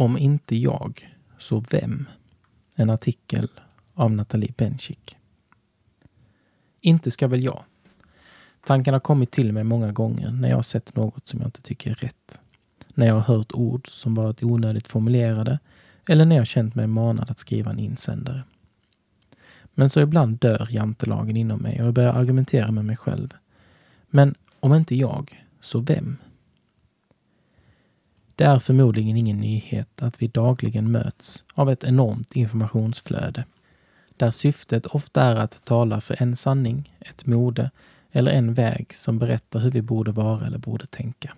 Om inte jag, så vem? En artikel av Nathalie Benchik. Inte ska väl jag. Tanken har kommit till mig många gånger när jag har sett något som jag inte tycker är rätt. När jag har hört ord som varit onödigt formulerade eller när jag känt mig manad att skriva en insändare. Men så ibland dör jantelagen inom mig och jag börjar argumentera med mig själv. Men om inte jag, så vem? Det är förmodligen ingen nyhet att vi dagligen möts av ett enormt informationsflöde där syftet ofta är att tala för en sanning, ett mode eller en väg som berättar hur vi borde vara eller borde tänka.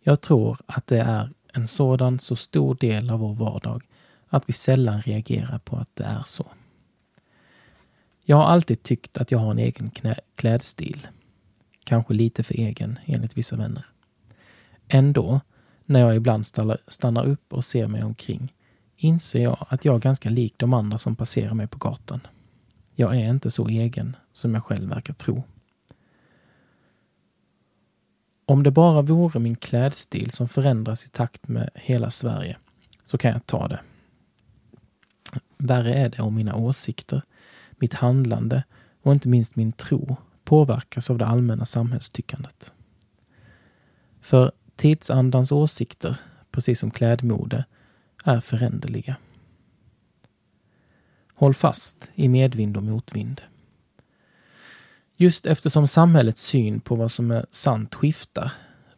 Jag tror att det är en sådan så stor del av vår vardag att vi sällan reagerar på att det är så. Jag har alltid tyckt att jag har en egen klädstil. Kanske lite för egen, enligt vissa vänner. Ändå, när jag ibland stannar upp och ser mig omkring, inser jag att jag är ganska lik de andra som passerar mig på gatan. Jag är inte så egen som jag själv verkar tro. Om det bara vore min klädstil som förändras i takt med hela Sverige så kan jag ta det. Värre är det om mina åsikter, mitt handlande och inte minst min tro påverkas av det allmänna samhällstyckandet. För tidsandans åsikter, precis som klädmode, är föränderliga. Håll fast i medvind och motvind. Just eftersom samhällets syn på vad som är sant skiftar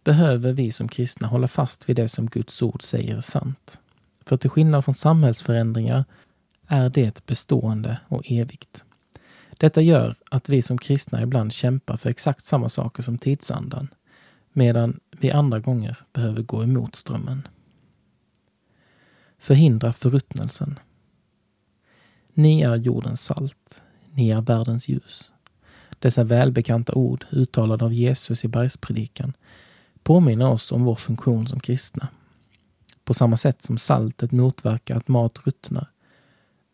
behöver vi som kristna hålla fast vid det som Guds ord säger är sant. För till skillnad från samhällsförändringar är det bestående och evigt. Detta gör att vi som kristna ibland kämpar för exakt samma saker som tidsandan, medan vi andra gånger behöver gå emot strömmen. Förhindra förruttnelsen. Ni är jordens salt. Ni är världens ljus. Dessa välbekanta ord, uttalade av Jesus i bergspredikan, påminner oss om vår funktion som kristna. På samma sätt som saltet motverkar att mat ruttnar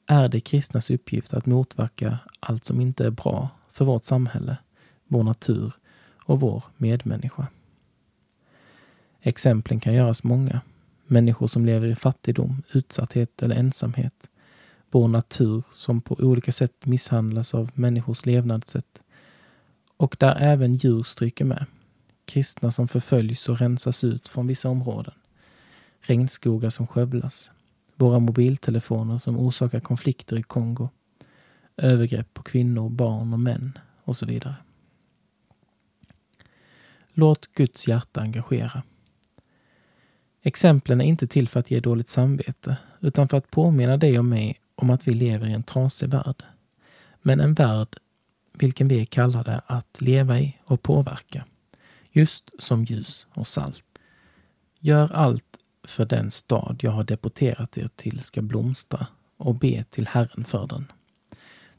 är det kristnas uppgift att motverka allt som inte är bra för vårt samhälle, vår natur och vår medmänniska. Exemplen kan göras många. Människor som lever i fattigdom, utsatthet eller ensamhet. Vår natur som på olika sätt misshandlas av människors levnadssätt. Och där även djur stryker med. Kristna som förföljs och rensas ut från vissa områden. Regnskogar som skövlas. Våra mobiltelefoner som orsakar konflikter i Kongo. Övergrepp på kvinnor, barn och män och så vidare. Låt Guds hjärta engagera. Exemplen är inte till för att ge dåligt samvete, utan för att påminna dig och mig om att vi lever i en trasig värld. Men en värld vilken vi är kallade att leva i och påverka, just som ljus och salt. Gör allt för den stad jag har deporterat er till ska blomstra och be till Herren för den.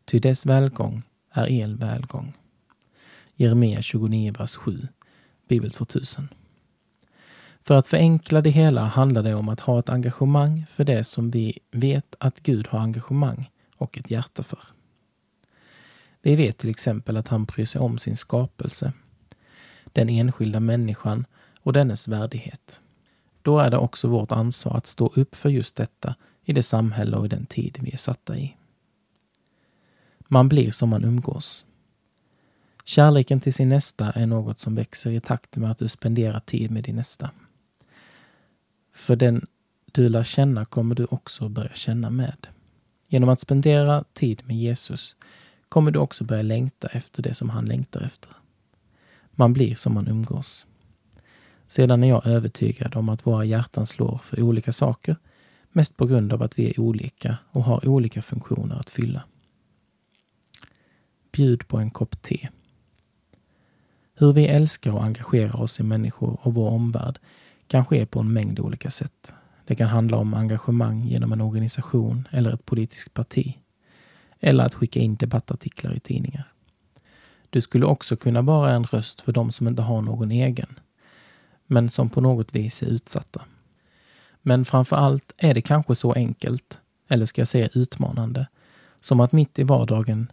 Ty dess välgång är er välgång. Jeremia 29, vers 7, Bibel 2000. För att förenkla det hela handlar det om att ha ett engagemang för det som vi vet att Gud har engagemang och ett hjärta för. Vi vet till exempel att han bryr sig om sin skapelse, den enskilda människan och dennes värdighet. Då är det också vårt ansvar att stå upp för just detta i det samhälle och i den tid vi är satta i. Man blir som man umgås. Kärleken till sin nästa är något som växer i takt med att du spenderar tid med din nästa. För den du lär känna kommer du också börja känna med. Genom att spendera tid med Jesus kommer du också börja längta efter det som han längtar efter. Man blir som man umgås. Sedan är jag övertygad om att våra hjärtan slår för olika saker, mest på grund av att vi är olika och har olika funktioner att fylla. Bjud på en kopp te. Hur vi älskar och engagerar oss i människor och vår omvärld kan ske på en mängd olika sätt. Det kan handla om engagemang genom en organisation eller ett politiskt parti. Eller att skicka in debattartiklar i tidningar. Du skulle också kunna vara en röst för de som inte har någon egen, men som på något vis är utsatta. Men framför allt är det kanske så enkelt, eller ska jag säga utmanande, som att mitt i vardagen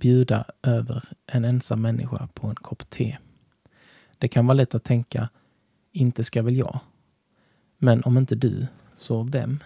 bjuda över en ensam människa på en kopp te. Det kan vara lätt att tänka inte ska väl jag? Men om inte du, så vem?